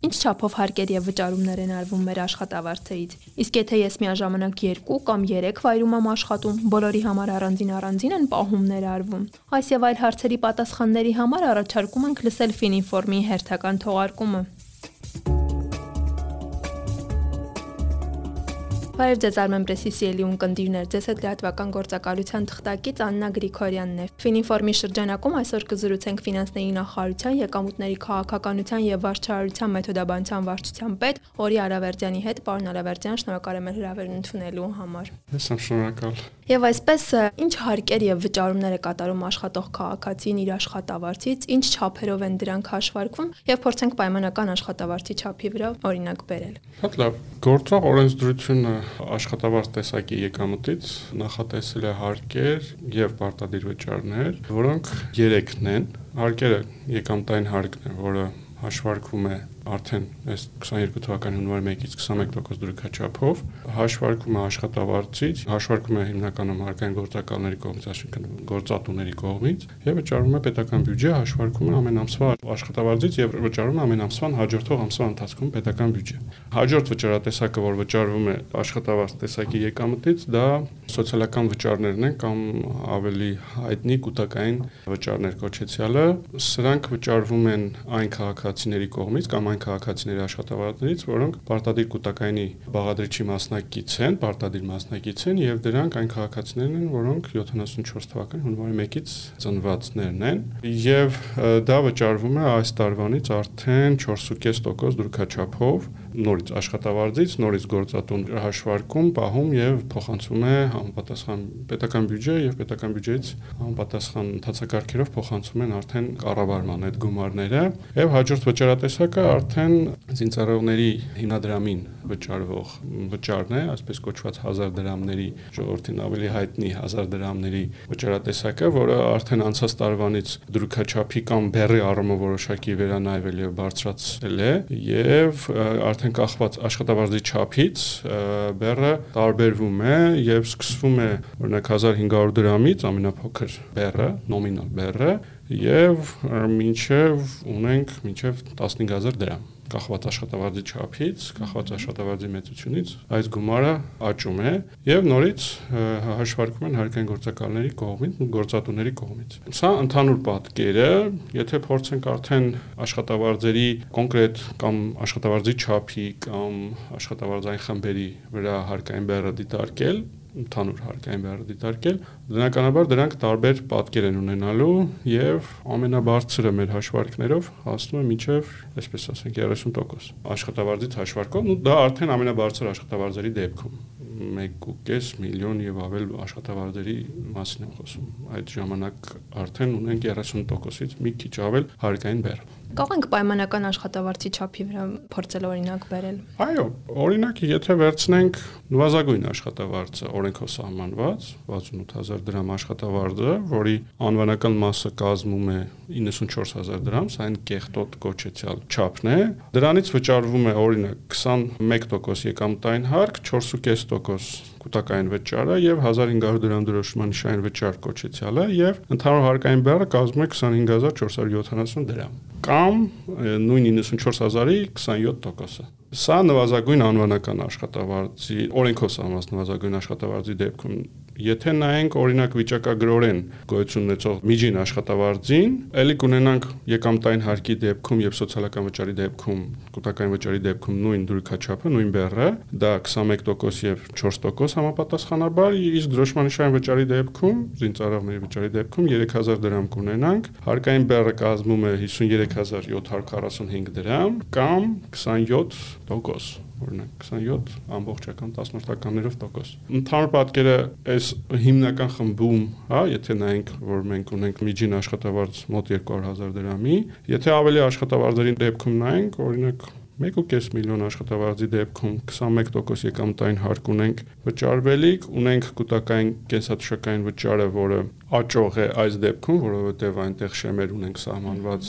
Ինչ չափով հարկեր եւ վճարումներ են արվում մեր աշխատավարձերից։ Իսկ եթե ես միաժամանակ 2 կամ 3 վայրում եմ աշխատում, բոլորի համար առանձին առանձին են պահումներ արվում։ Այս եւ այլ հարցերի պատասխանների համար առաջարկում ենք լսել Ֆինինֆորմի հերթական թողարկումը։ Բարև ձեզ Armen Press-ի սիրելի ունկնդիրներ, ձեզ հետ լրատվական գործակալության թղթակից Աննա Գրիգորյանն է։ Ֆինինֆորմի շրջանակում այսօր կզրուցենք ֆինանսների նախարարության, եկամուտների քաղաքականության եւ վարչարարության մեթոդաբանության վարչության պետ Օրի Արավերդյանի հետ։ Պարոն Արավերդյան, շնորհակալ եմ հրավերն ընդունելու համար։ Ես եմ շնորհակալ։ Եվ այսպես ինչ հարկեր եւ վճարումներ է կատարում աշխատող քաղաքացին իր աշխատավարձից, ինչ չափերով են դրանք հաշվարկվում եւ փորձենք պայմանական աշխատավարձի չափի վրա օրինակ բերել։ Հատ լավ, գործող օրենսդրությունը աշխատավարձ տեսակի եկամտից նախատեսել է հարկեր եւ պարտադիր վճարներ, որոնք 3-ն են։ Հարկերը եկամտային հարկն է, որը հաշվարկվում է արդեն այս 22 թվականի հունվար 1-ից 21% դրույքաչափով հաշվարկում է աշխատավարձից, հաշվարկում է հիմնականում հարկային գործակալների կողմից, այսինքն գործատուների կողմից եւ վճարում է պետական բյուջե, հաշվարկում է ամեն ամսվա աշխատավարձից եւ վճարում է ամեն ամսվան հաջորդող ամսվա ընթացքում պետական բյուջե։ Հաջորդ վճարատեսակը, որ վճարվում է աշխատավարձ տեսակի եկամտից, դա սոցիալական վճարներն են կամ ավելի հայտնի կൂട്ടակային վճարներ կոչեցյալը։ Սրանք վճարվում են այն քաղաքացիների կողմից կամ այն քաղաքացիների աշխատավարձներից, որոնք պարտադիր կൂട്ടակայինի բաղադրիչի մասնակից են, պարտադիր մասնակից են եւ դրանք այն քաղաքացիներն են, որոնք 74 թվականի հունվարի 1-ից ծնվածներն են եւ դա վճարվում է այս տարվանից արդեն 4.5% դրույքաչափով նորից աշխատավարձից, նորից գործատուն հաշվարկում, պահում եւ փոխանցում է համապատասխան պետական բյուջե եւ պետական բյուջեից համապատասխան ընթացակարգերով փոխանցում են արդեն կառավարման այդ գումարները եւ հաջորդ վճարատեսակը արդեն զինծառայողների հիմնադրամին վճարվող վճարն է, այսպես կոչված 1000 դրամների ժողովրդին ավելի հայտնի 1000 դրամների վճարատեսակը, որը արդեն անցած տարվանից դրուքաչափի կամ բեռի առումով որոշակի վերանայվել եւ բարձրացել է եւ արդեն կախված աշխատավարձի չափից բեռը տարբերվում է եւ սկսվում է օրինակ 1500 դրամից ամենափոքր բեռը, նոմինալ բեռը եւ մինչեւ ունենք մինչեւ 15000 դրամ կախված աշխատավարձի չափից, կախված աշխատավարձի մեծությունից այս գումարը աճում է եւ նորից հաշվարկվում են հարկային գործակալների կողմից, գործատուների կողմից։ Սա ընդհանուր պատկերը, եթե փորձենք արդեն աշխատավարձերի կոնկրետ կամ աշխատավարձի չափի կամ աշխատավարձային խմբերի վրա հարկային բեռը դիտարկել, ընդհանուր հարկային բեռը դիտարկել, բնականաբար դրանք տարբեր պատկեր են ունենալու եւ ամենաբարձրը մեր հաշվարկներով հասնում է մինչեւ, այսպես ասենք 30% աշխատավարձից հաշվարկով, ու դա արդեն ամենաբարձր աշխատավարձերի դեպքում 1.5 միլիոն եւ ավել աշխատավարձերի մասին եմ խոսում։ Այդ ժամանակ արդեն ունենք 30%-ից մի քիչ ավել հարկային բեռ։ Կարող ենք պայմանական աշխատավարձի չափի վրա փորձել օրինակ բերել։ Այո, օրինակ եթե վերցնենք նվազագույն աշխատավարձը օրենքով սահմանված 68000 դրամ աշխատավարձը, որի անվանական մասը կազմում է 94000 դրամ, սա այն կեղտոտ կոչեցյալ չափն է։ Դրանից վճարվում է օրինակ 21% եկամտային հարկ, 4.5% կൂട്ടակային վճարը եւ 1500 դրամ դրոշման նշային վճար կոչեցյալը եւ ընդհանուր հարկային բեռը կազմում է 25470 դրամ կամ նույն 94000-ի 27%-ը։ Սա նվազագույն անվանական աշխատավարձի օրենքով սահմանված նվազագույն աշխատավարձի դեպքում Եթե նայենք օրինակ վիճակագրորեն գոյություն ունեցող միջին աշխատավարձին, ելի կունենանք եկամտային հարկի դեպքում եւ սոցիալական վճարի դեպքում, կൂട്ടակային վճարի դեպքում նույն դրույքաչափը, նույն բեռը, դա 21% եւ 4% համապատասխանաբար, իսկ դրոշմանիշային վճարի դեպքում, զինծառայողների վճարի դեպքում 3000 դրամ կունենանք, հարկային բեռը կազմում է 53745 դրամ կամ 27% օրինակ 27 ամբողջական 10-ականներով տոկոս։ Ընդհանուր պատկերը այս հիմնական խմբում, հա, եթե նայենք, որ մենք ունենք միջին աշխատավարձ մոտ 200.000 դրամի, եթե ավելի աշխատավարձերի դեպքում նայենք, օրինակ 1.5 միլիոն աշխատավարձի դեպքում 21% եկամտային հարկ ունենք վճարվելիք, ունենք կൂട്ടակային կենսաթշակային վճարը, որը աճող է այս դեպքում, որովհետև այնտեղ շեմեր ունենք սահմանված,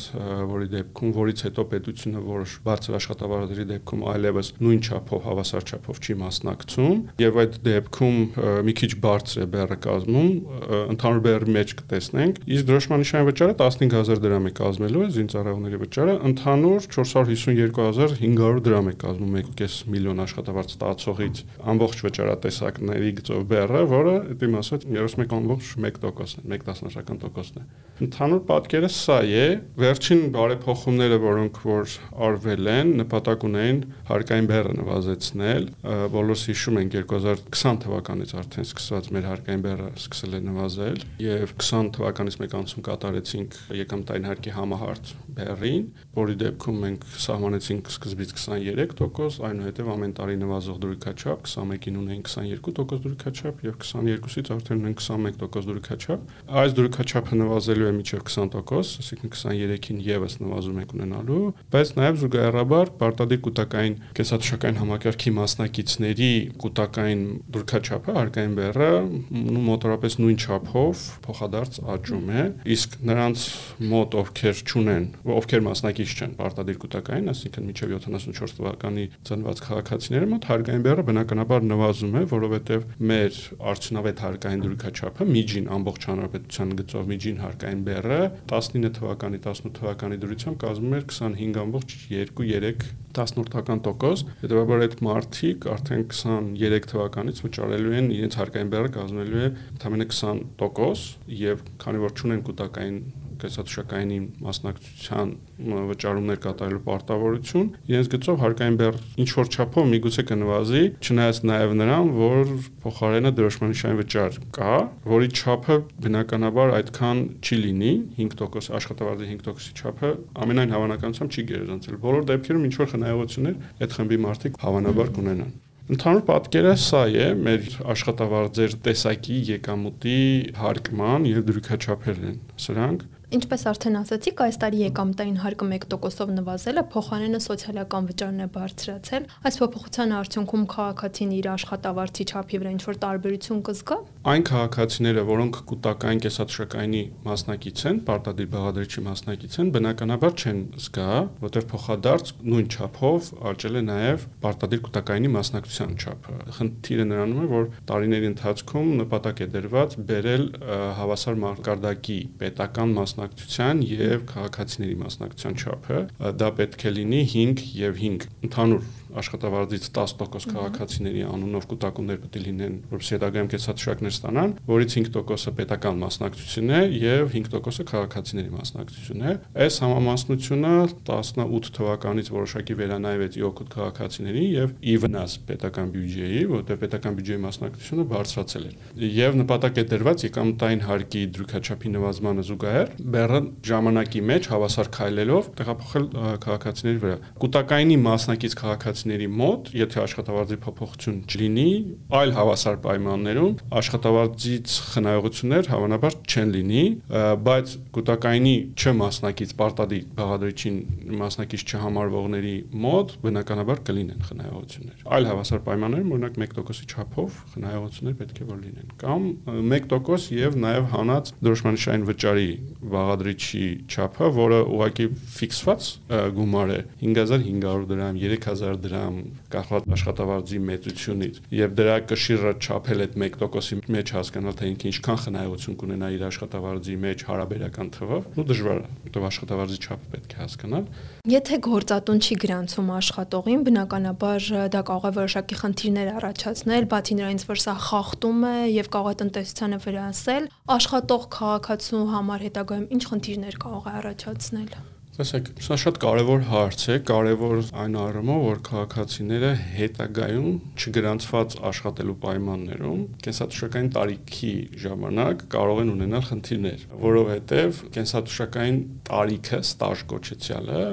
որի դեպքում, որից հետո պետությունը որոշ բարձր աշխատավարձերի դեպքում այլևս նույն չափով հավասար չափով չի մասնակցում, եւ այդ դեպքում մի քիչ բարձր է բեռը կազմում, ընդհանուր բեռի մեջ կտեսնենք, իսկ դրոշմանիշային վճարը 15000 դրամ է կազմելու, զինծառայողների վճարը ընդհանուր 452500 500 դրամ է կազմում 1.5 միլիոն աշխատավարձ ստացողից ամբողջ վճարատեսակների գծով բեռը, որը դիմ ասած 31.1%-ն է, 1 տասնաշական տոկոսն է։ Ընդհանուր պատկերը սա է, վերջին բարեփոխումները, որոնք որ արվել են, նպատակ ունեն հարկային բեռը նվազեցնել։ Բոլորս հիշում ենք 2020 թվականից արդեն սկսված մեր հարկային բեռը սկսել է նվազել եւ 20 թվականից մեկ անցում կատարեցինք եկամտային հարկի համահարց բեռին, որի դեպքում մենք սահմանեցինք սկզբից 23%, այնուհետև ամեն տարի նվազող դրույքաչափ 21-ին ունեն 22% դրույքաչափ եւ 22-ից արդեն ունեն 21% դրույքաչափ։ Այս դրույքաչափը նվազելու է մինչեւ 20%, այսինքն 23-ին եւս նվազում ենք ունենալու, բայց նաեւ զուգահեռաբար պարտադիր կൂട്ടակային կեսաթշակային համակարգի մասնակիցների կൂട്ടակային դրույքաչափը հարկային բեռը մոտորապես նույն չափով փոխադարձ աճում է, իսկ նրանց մոտ ովքեր չունեն, ովքեր մասնակից չեն պարտադիր կൂട്ടակային, այսինքն մինչեւ 74 թվականի ծնված քաղաքացիների մոտ հարկային բեռը բնականաբար նվազում է, որովհետև մեր արդյունավետ հարկային դրույքաչափը միջին ամբողջ հանրապետության գծով միջին հարկային բեռը 19 թվականի 18 թվականի դրությամբ կազմում էր 25.2-3 18-ական տոկոս, հետեւաբար այդ մարտիկ արդեն 23 թվականից վճարելու են իրենց հարկային բեռը կազմելու է ընդամենը 20% եւ քանի որ չունեն կൂട്ടակային կենսաթոշակայինի մասնակցության վճարումներ կատարելու պարտավորություն, իրենց գծով հարկային բեռ ինչ որ չափով միգուցե կնվազի, չնայած նաև նրան, որ փոխարենը դրոշմանիշային վճար կա, որի չափը բնականաբար այդքան չի լինի, 5% աշխատավարձի 5%-ի չափը ամենայն հավանականությամբ չի գերազանցել։ Բոլոր դեպքերում ինչ որ խնայողություններ այդ խմբի մարդիկ հավանաբար կունենան։ Ընդհանուր պատկերը սա է մեր աշխատավարձեր տեսակի եկամուտի հարկման եւ դրույքաչափերն են։ Սրանք Ինչպես արդեն ասացիք, այս տարի եկամտային հարկը 1%-ով նվազել է, փոխարենը սոցիալական վճարն է բարձրացել։ Այս փոփոխության արդյունքում քաղաքացին իր աշխատավարձի չափի վրա ինչ-որ տարբերություն կզգա։ Այն քաղաքացիները, որոնք կൂട്ടակային կեսաթշակայինի մասնակից են, պարտադիր բաղադրիչի մասնակից են, բնականաբար չեն զգա, որտեղ փոխադարձ նույն չափով աճել է նաև պարտադիր կൂട്ടակայինի մասնակցության չափը։ Խնդիրը նրանում է, որ տարիների ընթացքում նպատակ է դրված բերել հավասար մարգարդակի պետական մասնակցություն մասնակցության եւ քաղաքացիների մասնակցության չափը դա պետք է լինի 5 եւ 5 ընդհանուր աշխատավարձից 10% քաղաքացիների անունով կൂട്ടակումներ պետք է լինեն, որպեսզի հետագայում կեցաթշակներ ստանան, որից 5%-ը պետական մասնակցությունն է եւ 5%-ը քաղաքացիների մասնակցությունն է։ Այս համամասնությունը 18 թվականից որոշակի վերանայվեց իօքուտ քաղաքացիների եւ ի վնաս պետական բյուջեի, որտեղ պետական բյուջեի մասնակցությունը բարձրացել էր։ Եվ նպատակ է դրված եկամտային հարկի դրույքաչափի նվազմանը զուգահեռ բեռը ժամանակի մեջ հավասար քայլելով տեղափոխել քաղաքացիների վրա։ Կൂട്ടակայինի մասնակից քաղաքացի աշխատակիցների մոտ, եթե աշխատավարձի փոփոխություն չլինի, այլ հավասար պայմաններում աշխատավարձից խնայողություններ հավանաբար չեն լինի, բայց կൂട്ടակայինի չմասնակից պարտադիր բաղադրիչին մասնակից չհամարվողների մոտ բնականաբար կլինեն խնայողություններ։ Այլ հավասար պայմաններում, օրինակ 1%-ի չափով խնայողություններ պետք է որ լինեն կամ 1% եւ նաեւ հանած դրոշմանիշային վճարի բաղադրիչի չափը, որը ուղղակի ֆիքսված գումար է 5500 դրամ, 3000 դրամ կախված աշխատավարձի մեծությունից եւ դրա կշիռը չափել այդ 1%-ի մեջ հասկանալ թե ինքը ինչքան խնայողություն կունենա իր աշխատավարձի մեջ հարաբերական թվով, ու դժվար է, որտեղ աշխատավարձի չափը պետք է հասկանալ։ Եթե գործատուն չի գրանցում աշխատողին, բնականաբար դա կարող է որոշակի խնդիրներ առաջացնել, բացի նրանից, որ սա խախտում է եւ կարող է տնտեսությանը վրացել, աշխատող քաղաքացու համար հետագայում ինչ խնդիրներ կարող է առաջացնել։ Տեսեք, սա շատ կարևոր հարց է, կարևոր այն առումով, որ քաղաքացիները հետագայում չգրանցված աշխատելու պայմաններում կենսաթոշակային տարիքի ժամանակ կարող են ունենալ խնդիրներ, որովհետև կենսաթոշակային տարիքը ստաժ կոչեցյալը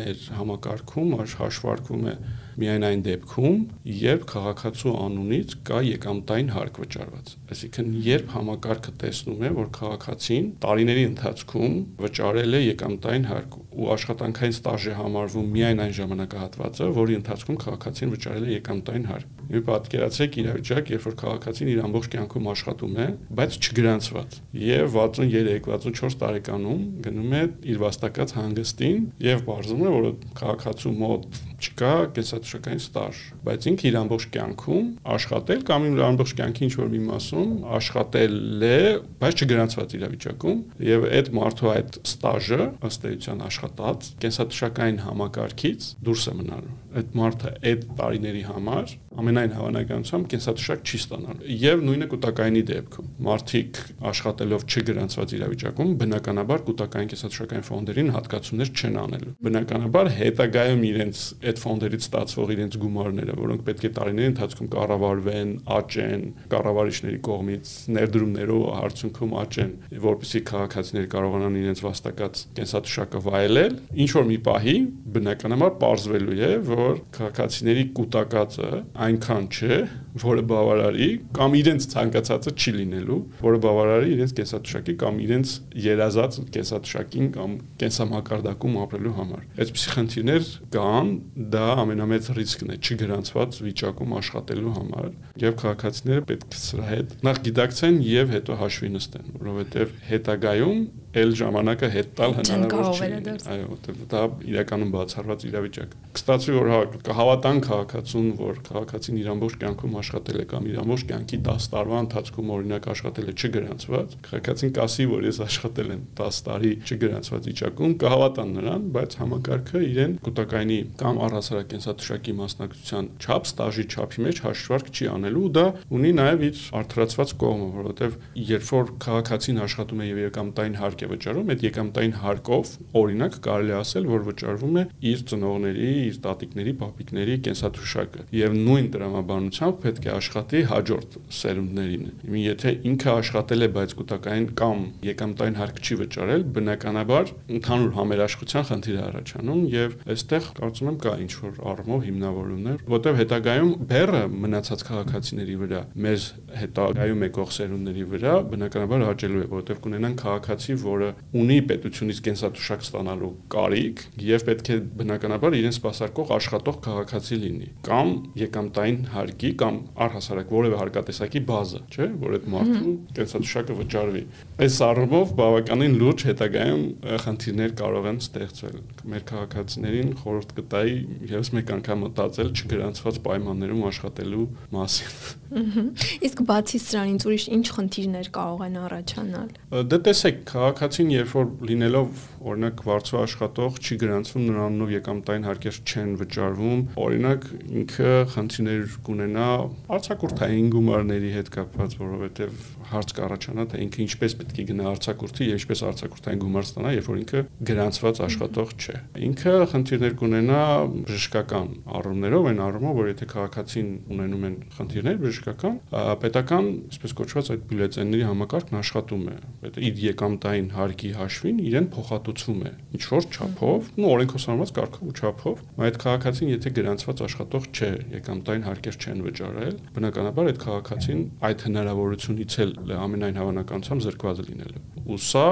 մեր համակարգում հաշվարկվում է միայն այն դեպքում, երբ քաղաքացու անունից կա եկամտային հարկ վճարված։ Այսինքն, երբ համակարգը տեսնում է, որ քաղաքացին տարիների ընթացքում վճարել է եկամտային հարկ ու աշխատանքային ստաժ է համարվում միայն այն ժամանակահատվածը, որի ընթացքում քաղաքացին վճարել է եկամտային հարկ։ Մի պատկերացրեք իրավիճակ, երբ որ քաղաքացին իր ամբողջ կյանքում աշխատում է, բայց չգրանցված, եւ 63-64 տարեկանում գնում է իր վաստակած հանգստին եւ բարձում է, որ քաղաքացու մոտ չկա կենսաթոշակային ստաժ, բայց ինքը իր ամբողջ կյանքում աշխատել կամ իր ամբողջ կյանքի ինչ որ մի մասում աշխատել է, բայց չգրանցված իրավիճակում եւ այդ մարդու այդ ստաժը ըստ էության աշխատած կենսաթշակային համակարգից դուրս է մնալու այդ մարդը այդ տարիների համար ամենայն հավանականությամբ կենսաթոշակ չի ստանալ։ Եվ նույնը կൂട്ടակայինի դեպքում։ Մարտիկ աշխատելով չգրանցված իրավիճակում բնականաբար կൂട്ടակային կենսաթոշակային ֆոնդերին հատկացումներ չեն անելու։ Բնականաբար հետագայում իրենց այդ ֆոնդերից ստացվող իրենց գումարները, որոնք պետք է տարիների ընթացքում կառավարվեն, աճեն, կառավարիչների կողմից ներդրումներով հարցունքում աճեն, որպեսզի քաղաքացիներ կարողանան իրենց վաստակած կենսաթոշակը վայելել, ինչ որ մի պահի բնականաբար պարզվելու է, որ քաղաքացիների կൂട്ടակածը այն այնքան չէ, որը բավարարի կամ իրենց ցանկացածը չի լինելու, որը բավարարի իրենց կենսաթշակի կամ իրենց երազած կենսաթշակին կամ կենսամակարդակում ապրելու համար։ Այսպիսի խնդիրներ կան, դա ամենամեծ ռիսկն է չգրանցված վիճակում աշխատելու համար, եւ քաղաքացիները պետք է սրա հետ նախ գիտակցեն եւ հետո հաշվի նստեն, որովհետեւ հետագայում էլ ժամանակը հետ տալ հնարավոր չի։ Այո, որտեղ դա իրականում բացառված իրավիճակ։ Կստացվի որ հա կհավատան քաղաքացուն, որ քաղաքացին իր ամբողջ կյանքում աշխատել է կամ իր ամբողջ կյանքի 10 տարվա ընթացքում օրինակ աշխատել է չգրանցված, քաղաքացին կասի, որ ես աշխատել եմ 10 տարի չգրանցված վիճակում, կհավատան նրան, բայց համակարգը իրեն կൂട്ടակայինի կամ առհասարակ կենսաթշակի մասնակցության չափ, ստաժի չափի մեջ հաշվարկ չի անելու, դա ունի նաև իր արդրացված կողմը, որովհետև երբ որ քաղաքացին աշխատում է եւ երկամտային հարկ է վճարում, այդ եկամտային հարկով օրինակ կարելի ասել, որ վճարվում է իր ծնողների, իր տատիկների, պապիկների կենսաթոշակը եւ նույն программաբանությամբ պետք է աշխատի հաջորդ սերունդներին։ Եթե ինքը աշխատել է, բայց կൂട്ടակային կամ եկամտային հարկ չի վճարել, բնականաբար ընդհանուր համերաշխության խնդիր է առաջանում եւ այստեղ կարծում եմ կա ինչ-որ առումով հիմնավորումներ, որտեղ հետագայում բեռը մնացած քաղաքացիների վրա, մեզ հետագայում եկող սերունդների վրա բնականաբար հաճելու է, որտեղ կունենան քաղաքացի, որը ունի պետությունից կենսաթոշակ ստանալու կարիք եւ պետք է բնականաբար իրեն սպասարկող աշխատող քաղաքացի լինի կամ եկամտային հարկի կամ առհասարակ որևէ հարկատեսակի բազա, չէ, որ այդ մարդու կենսաթոշակը վճարվի։ Այս առումով բավականին լուրջ հետագայում խնդիրներ կարող են ստեղծվել։ Մեր քաղաքացիներին խորհուրդ կտայի եւս մեկ անգամ մտածել չգրանցված պայմաններում աշխատելու մասին։ Իսկ բացի սրանից ուրիշ ինչ խնդիրներ կարող են առաջանալ։ Դե տեսեք, քաղաքացի Քաղաքացին երբ որ լինելով օրինակ վարձու աշխատող չի գրանցվում նրանով եկամտային հարկեր չեն վճարվում, օրինակ ինքը խնդիրներ կունենա արցակուրտային գումարների հետ կապված, որովհետև հարց կառաջանա թե ինքը ինչպես պետք է գնա արցակուրտի եւ ինչպես արցակուրտային գումար ստանա, երբ որ ինքը գրանցված աշխատող չէ։ Ինքը խնդիրներ կունենա բժշկական առումներով, այն առումով, որ եթե քաղաքացին ունենում են խնդիրներ բժշկական, պետական, այսպես կոչված այդ բյուլետենների համակարգն աշխատում է։ Այդ իր եկամտային հարկի հաշվին իրեն փոխհատուցվում է ինչ որ չափով, ու օրենքով սահմանված կարգով ու չափով, այդ քաղաքացին եթե գրանցված աշխատող չէ, եկամտային հարկեր չեն վճարել, բնականաբար այդ քաղաքացին այդ հնարավորությունից էլ ամենայն հավանականությամբ զրկված լինելու։ Ու սա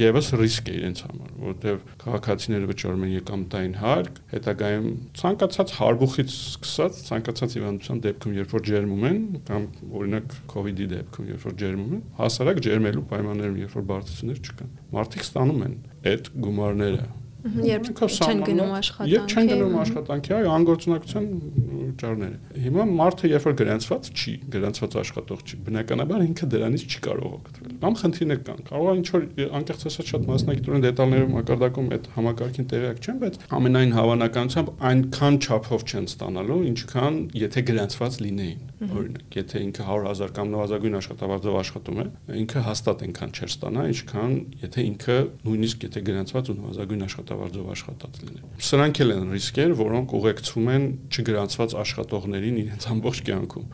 եւս ռիսկ է իրենց համար, որովհետեւ քաղաքացիները վճարում են եկամտային հարկ, հետագայում ցանկացած հարբուխից սկսած ցանկացած հիվանդության դեպքում, երբ որ ջերմում են, կամ օրինակ իդի դեպքում, երբ որ ջերմում են, հասարակ ջերմելու պայմաններում, երբ որ բարդություններ չկան, մարդիկ ստանում են այդ գումարները Երբ չեն գնում աշխատանքի։ Երբ չեն գնում աշխատանքի, այո, անգործունակության վճարները։ Հիմա մարդը երբ որ գրանցված չի, գրանցված աշխատող չի, բնականաբար ինքը դրանից չի կարող օգտվել։ Կամ խնդիրներ կան։ Կարող է ինչ որ անկեղծ ասած շատ մասնակիտորեն դետալներով մակարդակում այդ համակարգին տեղյակ չեն, բայց ամենայն հավանականությամբ այնքան չափով չեն ստանալու, ինչքան եթե գրանցված լինեին։ Օրինակ, եթե ինքը 100.000 կամ նվազագույն աշխատավարձով աշխատում է, ինքը հաստատ այնքան չէր ստանա, ինչքան եթե ինքը նույնիսկ եթե գրանցված ու նվազագույն աշխատավարձ աշխատավարձով աշխատած լինել։ Սրանք էլ են ռիսկեր, որոնք ուղեկցվում են չգրանցված աշխատողներին իրենց ամբողջ կյանքում։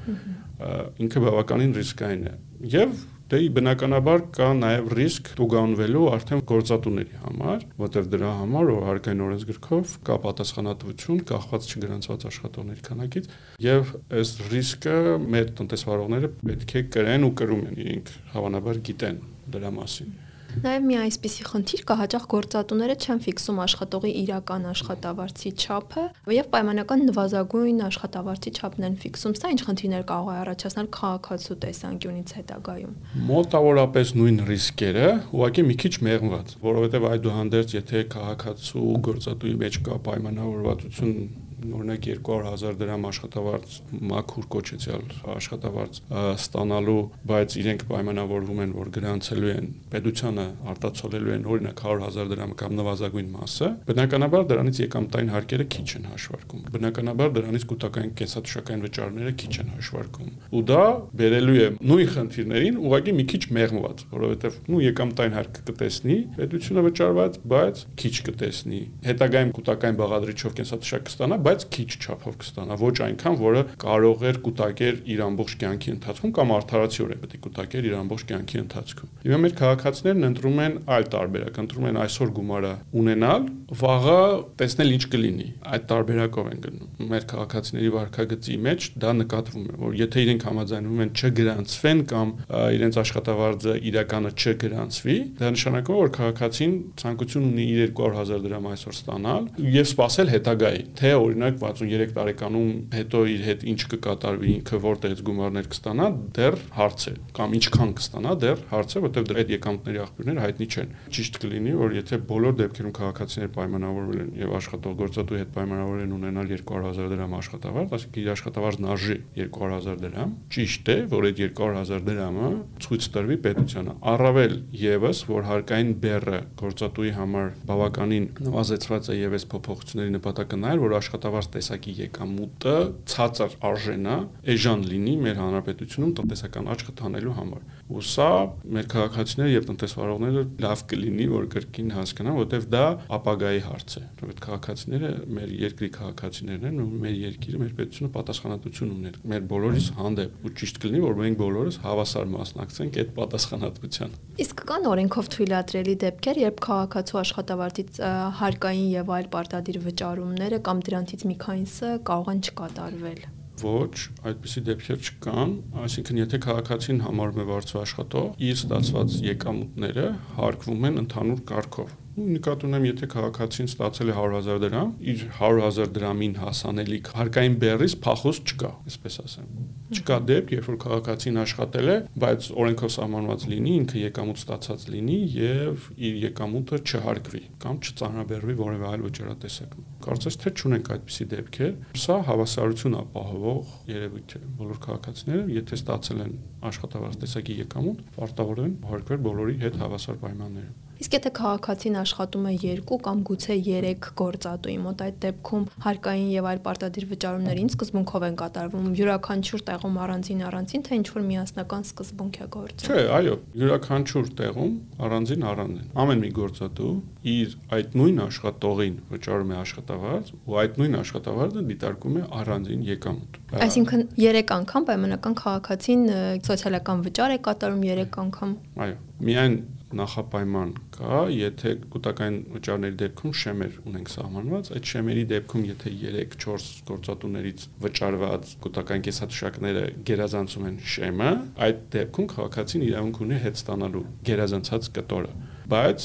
Ինքը բավականին ռիսկային է։ Եվ Դե բնականաբար կա նաև ռիսկ տուգանվելու արդեն գործատուների համար, որտեղ դրա համար որ հարկային օրենսգրքով կա պատասխանատվություն կախված չգրանցված աշխատողների քանակից եւ այս ռիսկը մեր տնտեսվարողները պետք է կրեն ու կրում են իրենք հավանաբար գիտեն դրա մասին։ Նաև մի այսպիսի խնդիր կա հաճախ գործատուները չեն ֆիքսում աշխատողի իրական աշխատավարձի չափը եւ պայմանական նվազագույն աշխատավարձի չափն են ֆիքսում։ Սա ինչ խնդիրներ կարող է առաջացնել քաղաքացու տեսանկյունից հետագայում։ Մոտավորապես նույն ռիսկերը, ուղղակի մի քիչ մեղմված, որովհետեւ այդուհանդերձ եթե քաղաքացու գործատուի մեջ կա պայմանավորվածություն օրինակ 200000 դրամ աշխատավարձ մաքուր կոչեցյալ աշխատավարձ ստանալու, բայց իրենք պայմանավորվում են, որ գրանցելու են պետությանը արտացոլելու են օրինակ 100000 դրամ կամ նվազագույն մասը, բնականաբար դրանից եկամտային հարկերը քիչ են հաշվարկում։ Բնականաբար դրանից կൂട്ടակային կենսաթոշակային վճարները քիչ են հաշվարկում։ Ու դա բերելու է նույն խնդիրներին ուղղակի մի քիչ մեղմված, որովհետև նու եկամտային հարկը կտեսնի, պետությունը վճարված, բայց քիչ կտեսնի։ Հետագայում կൂട്ടակային բաղադրիչով կենսաթոշակ կստանա, բայց բայց քիչ չափով կստանա, ոչ այնքան, որը կարող էր կուտակեր իր ամբողջ կյանքի ընթացքում կամ արդարացիոր է պետք կուտակեր իր ամբողջ կյանքի ընթացքում։ Հիմա մեր քաղաքացիներն ընտրում են այլ տարբերակ, ընտրում են այսօր գումարը ունենալ, վաղը տեսնել ինչ կլինի։ Այդ տարբերակով են գնում։ Մեր քաղաքացիների վարկագծի մեջ դա նկատվում է, որ եթե իրենք համաձայնվում են չգրանցվեն կամ իրենց աշխատավարձը իրականը չգրանցվի, դա նշանակում է, որ քաղաքացին ցանկություն ունի իր 200.000 դրամ այսօր ստանալ եւ սпасել հետագային, թե որ օրինակ 63 տարեկանում հետո իր հետ ինչ կկատարվի, ինքը որտեղից գումարներ կստանա, դեռ հարց է, կամ ինչքան կստանա, դեռ հարց է, որտեղ դրա այդ եկամուտների աղբյուրները հայտնի չեն։ Ճիշտ կլինի, որ եթե բոլոր դեպքերում քաղաքացիներ պայմանավորվել են եւ աշխատողգործատուի հետ պայմանավորել են ունենալ 200.000 դրամ աշխատավարձ, այսինքն իր աշխատավարձն արժի 200.000 դրամ, ճիշտ է, որ այդ 200.000 դրամը ցույց տրվի պետությանը։ Առավել եւս, որ հարկային բեռը գործատուի համար բավականին նվազեցված է եւ այս փոփոխությունների նպատակը նա է, որ աշխատավարձ տեսակի եկամուտը ցածր արժենա, էժան լինի մեր հանրապետությունում տնտեսական աճ խթանելու համար։ Ու սա մեր քաղաքացիները եւ տնտեսվարողները լավ կլինի, որ կրկին հասկանան, որովհետեւ դա ապագայի հարց է։ Որովհետեւ քաղաքացիները մեր երկրի քաղաքացիներն են, ու մեր երկիրը, մեր պետությունը պատասխանատվություն ունի մեր բոլորիս հանդեպ։ Ու ճիշտ կլինի, որ մենք բոլորս հավասար մասնակցենք այդ պատասխանատվության։ Իսկ կան օրենքով թույլատրելի դեպքեր, երբ քաղաքացու աշխատավարձից հարկային եւ այլ պարտադիր վճարումները կամ դրանցից մի քանիսը կարող են չկատարվել ոչ, այդպիսի դեպքեր չկան, այսինքն եթե քաղաքացին համարում է վարձու աշխատող, իր ստացված եկամուտները հարկվում են ընդհանուր կարգով նկատ ունեմ, եթե քաղաքացին ստացել է 100.000 դրամ, իր 100.000 դրամին հասանելիք հարկային բեռից փախոս չկա, այսպես ասեմ։ Չկա դեպք, երբ որ քաղաքացին աշխատել է, բայց օրենքով սահմանված լինի, ինքը եկամուտ ստացած լինի եւ իր եկամուտը չհարկվի կամ չծանրաբեռվի որևէ այլ վճարատեսակում։ Կարծես թե չունենք այդպիսի դեպքեր։ Սա հավասարություն ապահովող երևույթ է։ Բոլոր քաղաքացիները, եթե ստացել են աշխատավարձ տեսակի եկամուտ, պարտավոր են հարկվել բոլորի հետ հավասար պայմաններով։ Իսկ եթե քաղաքացին աշխատում է 2 կամ գուցե 3 գործատուի մոտ, այդ դեպքում հարկային եւ այլ պարտադիր վճարումներին սկզբունքով են կատարվում յուրաքանչյուր տեղում առանձին առանձին, թե ինչ որ միասնական սկզբունք է գործում։ Չէ, այո, յուրաքանչյուր տեղում առանձին առանձին։ Ամեն մի գործատու իր այդ նույն աշխատողին վճարում է աշխատավարձ, ու այդ նույն աշխատավարձը դիտարկում է առանձին եկամուտ։ Այսինքն 3 անգամ պայմանական քաղաքացին սոցիալական վճար է կատարում 3 անգամ։ Այո, միայն նախապայման կա, եթե կൂട്ടակային վճարների դեպքում շեմեր ունենք սահմանված, այդ շեմերի դեպքում եթե 3-4 գործատուներից վճարված կൂട്ടակային կեսաթոշակները գերազանցում են շեմը, այդ դեպքում քաղաքացին իրավունք ունի հետ ստանալու գերազանցած կտորը բայց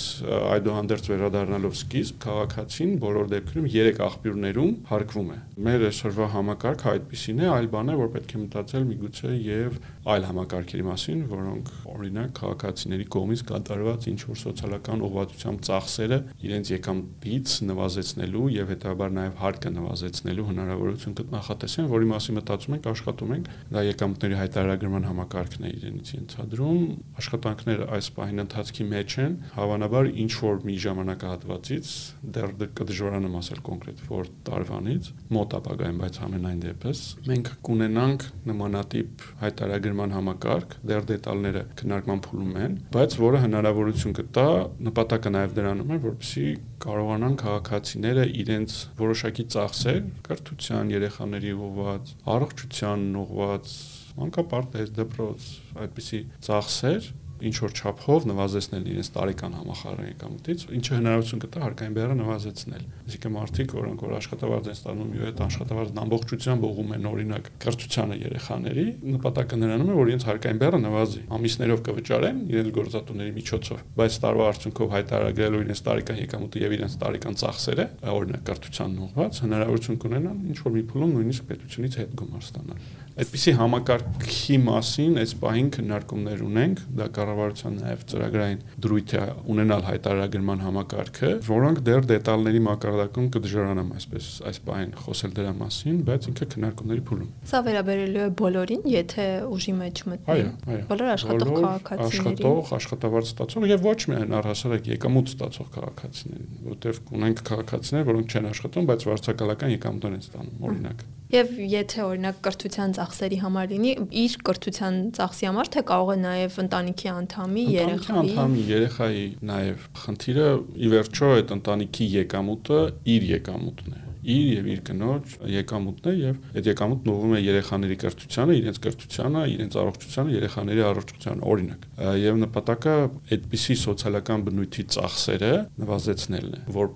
այդուհանդերձ վերադառնալով սկիզբ քաղաքացին բոլոր դեպքերում 3 աղբյուրներում հարկվում է։ Մեր այսօրվա համակարգը այդպեսին է, այլ բան է, որ պետք է մտածել միգուցե եւ այլ համակարգերի մասին, որոնք օրինակ քաղաքացիների կողմից կատարված ինչ որ սոցիալական ուղղվածությամբ ծախսերը իրենց եկամտից նվազեցնելու եւ հետաբար նաեւ հարկը նվազեցնելու հնարավորություն կնախատեսեն, որի մասին մտածում ենք, աշխատում ենք։ Դա եկամտների հայտարարագրման համակարգն է իրենից ենթադրում։ Աշխատանքները այս պահին ընթացքի մեջ են, հավանաբար ինչ որ մի ժամանակահատվածից դեռ կդժվարանամ ասել կոնկրետ որ տարվանից մոտ ապագայում, բայց ամենայն դեպս մենք կունենանք նմանատիպ հայտարարագրման համակարգ, դեռ դետալները քննարկման փուլում են, բայց որը հնարավորություն կտա նպատակը նաև դրանում է, որպեսզի կարողանան քաղաքացիները իրենց որոշակի ծախսեր, կրթության, երեխաների ուղղված, առողջության ուղղված մանկապարտեզ, դպրոց, այդպիսի ծախսեր ինչ որ չափով նվազեցնել իրենց տարեկան համախառն եկամուտից, ինչը հնարավորություն կտա հարկային բեռը նվազեցնել։ Այսինքն մարդիկ, որոնք որ աշխատավարձ են ստանում ու այդ աշխատավարձն ամբողջությամբ ուղում են օրինակ կրթությանը երեխաների, նպատակը նրանում է, որ իրենց հարկային բեռը նվազի։ Ամիսներով կվճարեն իրենց գործատուների միջոցով, բայց տարվա արդյունքով հայտարարագրելով իրենց տարեկան եկամուտը եւ իրենց տարեկան ծախսերը, օրինակ կրթությանն ուղղված, հնարավորություն կունենան ինչ որ մի փուլում նույնիսկ պետությունից հետ գումար ստանալ։ Այդպիսի համակարգի մասին այս պահին քննարկումներ ունենք, դա կարող կառավարության նաև ծրագրային դրույթ է ունենալ հայտարարագրման համակարգը, որոնք դեռ դետալների մակարդակում կդժվարանամ այսպես այս բանին խոսել դրա մասին, բայց ինքը քննարկումների փուլում։ Սա վերաբերելու է բոլորին, եթե ուժի մեջ մտնի։ Բոլոր աշխատող քաղաքացիներին։ Աշխատող, աշխատավարձ ստացող եւ ոչ միայն առհասարակ եկամուտ ստացող քաղաքացիներին, որտեղ ունենք քաղաքացիներ, որոնք չեն աշխատում, բայց վարձակալական եկամուտներ են ստանում, օրինակ։ Եվ եթե օրինակ կրթության ծախսերի համար լինի, իր կրթության ծախսի համար թե կարող է նաև ընտանիքի անդամի, երեխայի անդամի, երեխայի նաև խնդիրը ի վերջո այդ ընտանիքի եկամուտը իր եկամուտն է իր եւ իր կնոջ եկամուտն է եւ այդ եկամուտն ուղղվում է երեխաների կրթությանը, իրենց կրթությանը, իրենց առողջությանը, երեխաների առողջությանը, օրինակ։ Եվ նպատակը այդպիսի սոցիալական բնույթի ծախսերը նվազեցնելն է, որովհետեւ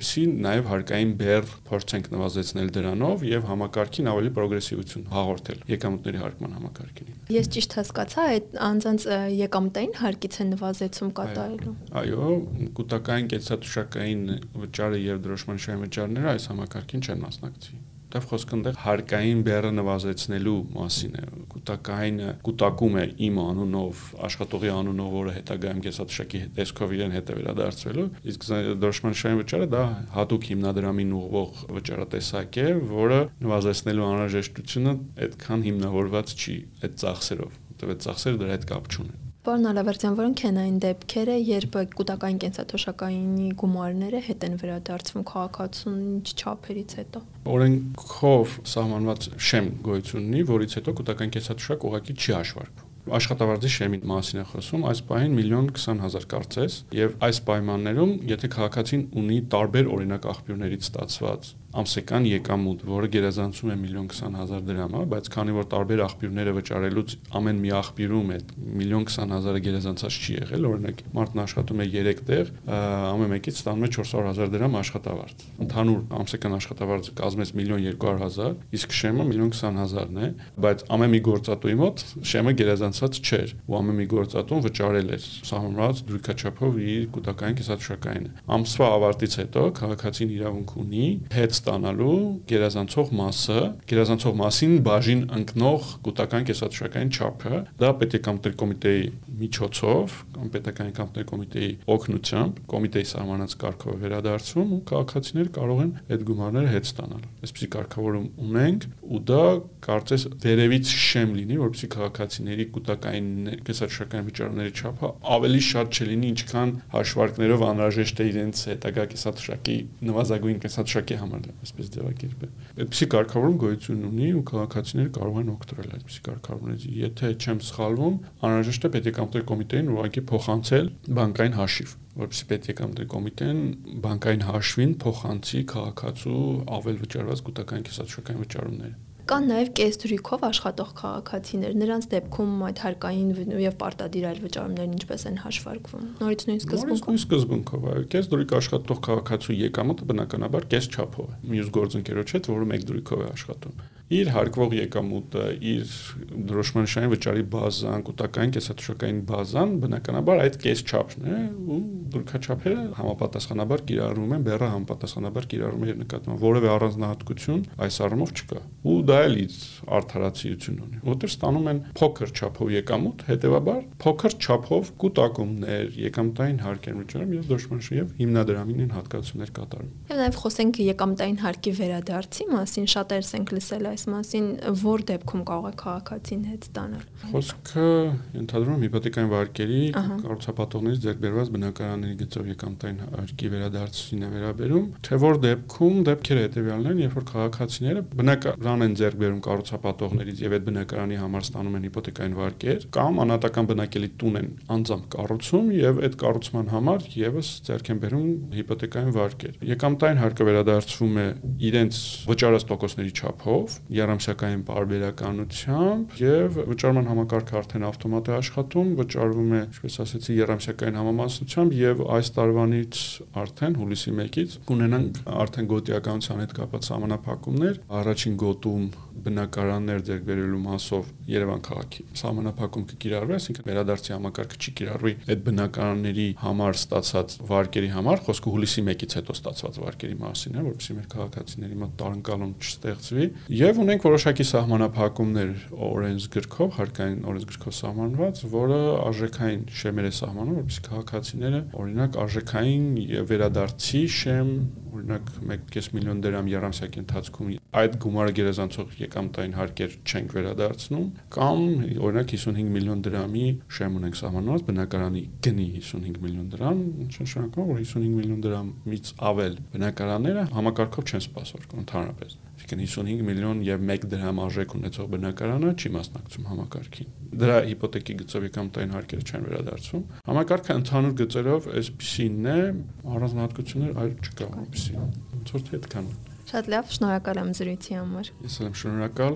նաեւ հարկային բեռ փորձենք նվազեցնել դրանով եւ համակարգին ավելի պրոգրեսիվություն հաղորդել եկամուտների հարկման համակարգին։ Ես ճիշտ հասկացա, այդ անձանց եկամտային հարկից է նվազեցում կատարելու։ Այո, կൂട്ടակային կեցաթուշակային վճարը եւ դրոշմանշային վճարները այս համակարգին չեն մասնակցի դեռ խոսքը այնտեղ հարկային բեռը նվազեցնելու մասին է կուտակայինը կուտակում է իմ անունով աշխատողի անունով որը հետագայում կեսաթշակի տեսքով իրեն հետ է վերադարձվելու իսկ դրոշմանշային վճարը դա հատուկ հիմնադրամին ուղղող վճարատեսակ է որը նվազեցնելու անհրաժեշտությունը այդքան հիմնավորված չի այդ ծախսերով որտեղ այդ ծախսերը դրա հետ կապ չունեն Պարոն Ալավերդյան, որոնք են այն դեպքերը, երբ կուտակային կենսաթոշակայինի գումարները հետ են վերադարձվում քաղաքացուն ինչ չափերից հետո։ Օրենքով սահմանված շեմ գոյություն ունի, որից հետո կուտակային կենսաթոշակ ուղղակի չի հաշվարկվում աշխատավարձի շեմի մասին է խոսում, այս պահին միլիոն 20000 կարծես, եւ այս պայմաններում, եթե քաղաքացին ունի տարբեր օրինակ աղբյուրներից ստացված ամսական եկամուտ, որը գերազանցում է 1.20 դրամը, բայց քանի որ տարբեր աղբյուրները վճարելուց ամեն մի աղբյուրում է 1.20 գերազանցած չի եղել, օրինակ մարդն աշխատում է 3 տեղ, ամեն մեկից ստանում է 400.000 դրամ աշխատավարձ։ Ընդհանուր ամսական աշխատավարձը կազմեց 1.200.000, իսկ շեմը 1.20 է, բայց ամեն մի գործատուի մոտ շեմը գերազանցած չէր, ու ամեն մի գործատուն վճարել էր սահմանված դրույքաչափով իր կൂട്ടակային կիսաթշակայինը։ Ամսվա ավարտից հետո քաղաքացին իրավունք ունի հետ ստանալու գերազանցող մասը, գերազանցող մասին բաժին ընկնող գուտական կեսաթշակային չափը, դա պետական կամտել կոմիտեի միջոցով կամ պետական կամտել կոմիտեի օգնությամբ կոմիտեի սահմանած կարգով վերադարձում ու քաղաքացիները կարող են այդ գումարները հետ ստանալ։ Այսպիսի կարգավորում ունենք ու դա կարծես վերևից շեմ լինի, որովհետեւ քաղաքացիների գուտակային կեսաթշակային վճարների չափը ավելի շատ չլինի, ինչքան հաշվարկներով անհրաժեշտ է իրենց հետագա կեսաթշակի նվազագույն կեսաթշակի համար այսպես ձևակերպել։ Այդպեսի կարգավորում գոյություն ունի ու քաղաքացիները կարող են օգտվել այդպեսի կարգավորումից։ Եթե չեմ սխալվում, անհրաժեշտ է պետեկամտեր կոմիտեին ուղղակի փոխանցել բանկային հաշիվ որպեսզի պետեկամտեր կոմիտեն բանկային հաշվին փոխանցի քաղաքացու ավել վճարված կൂട്ടական կեսաթշակային վճարումները Կան նաև կեսդրույքով աշխատող քաղաքացիներ։ Նրանց դեպքում այդ հարկային եւ պարտադիր այլ վճարումներն ինչպես են հաշվարկվում։ Նորից նույն սկզբունքով։ Նույն սկզբունքով, այո, կեսդրույք աշխատող քաղաքացու եկամուտը բնականաբար կես չափով է։ Մյուս գործընկերոջ հետ, որը մեկ դրույքով է աշխատում իր հարկվող եկամուտը, իր դրոշմանշային վճարի բազան, կൂട്ടակային կեսաթոշակային բազան, բնականաբար այդ կես չափն է ու դրքաչափերը համապատասխանաբար կիրառվում են, բեռը համապատասխանաբար կիրառվում է իր նկատմամբ։ Որևէ առանձնահատկություն այս առումով չկա։ Ու դա էլ իր արդարացիություն ունի, որտեղ ստանում են փոքր չափով եկամուտ, հետևաբար փոքր չափով կൂട്ടակումներ, եկամտային հարկեր վճարում եւ դրոշմանշի եւ հիմնադրամին են հատկացումներ կատարում։ Եվ նաեւ խոսենք եկամտային հարկի վերադարձի մասին, շատերս ենք լսել այս մասին, որ դեպքում կարող է քաղաքացին հետ ստանալ։ Խոսքը ընդհանրում հիպոթեկային վարկերի կառուցապատողներից ձեռք բերված բնակարանների գծով եկամտային հարկի վերադարձին է վերաբերում, թե որ դեպքում դեպքերը հետեւյալն են, երբ որ քաղաքացիները բնակարան են ձեռք բերում կառուցապատողներից եւ այդ բնակարանի համար ստանում են հիպոթեկային վարկեր, կամ անատական բնակելի տուն են անձամբ կառուցում եւ այդ կառուցման համար եւս ձեռք են բերում հիպոթեկային վարկեր։ Եկամտային հարկը վերադարձվում է իրենց վճարած տոկոսների չափով երամսյակային բարբերականությամբ եւ վճարման համակարգը արդեն ավտոմատ է աշխատում, վճարվում է, ինչպես ասեցի, երամսյակային համամասնությամբ եւ այս տարվանից արդեն հուլիսի 1-ից կունենանք արդեն գոտիականության հետ կապված համանախապակումներ։ Առաջին գոտում բնակարաններ ձեռք բերելու մասով Երևան քաղաքի համանախապակում կկիրառվի, այսինքն վերադարձի համակարգը չի կիրառվի այդ բնակարանների համար ստացած վարկերի համար, խոսքը հուլիսի 1-ից հետո ստացված վարկերի մասին է, որովհետեւ մեր քաղաքացիների մոտ տարընկալում չստեղծվի եւ ունենք որոշակի սահմանափակումներ օրենսգրքով, հարկային օրենսգրքով սահմանված, որը արժեքային շեմեր է սահմանում, որովհետեւ քաղաքացիները օրինակ արժեքային վերադարձի շեմ օրինակ 1.5 միլիոն դրամ երամսյակի ընթացքում այդ գումարը գերազանցող եկամտային հարկեր չենք վերադարձնում կամ օրինակ 55 միլիոն դրամի շեմ ունենք սահմանված բնակարանի գնի 55 միլիոն դրամ նշանակում որ 55 միլիոն դրամից ավել բնակարանները համակարգով չեն սպասարկում ընդհանրապես Այսինքն 55 միլիոն եւ 1 դրամ արժեք ունեցող բնակարանը չի մասնակցում համակարգին։ Դրա հիպոթեկի գծով եկամտային հարկերը չեն վերադարձվում։ Համակարգը ընդհանուր գծերով այսպեսին է, առանձնահատկություններ այլ չկա այնպեսի։ Ոնց որ թե այդքան։ Շատ լավ, շնորհակալ եմ զրույցի համար։ Ես եմ շնորհակալ։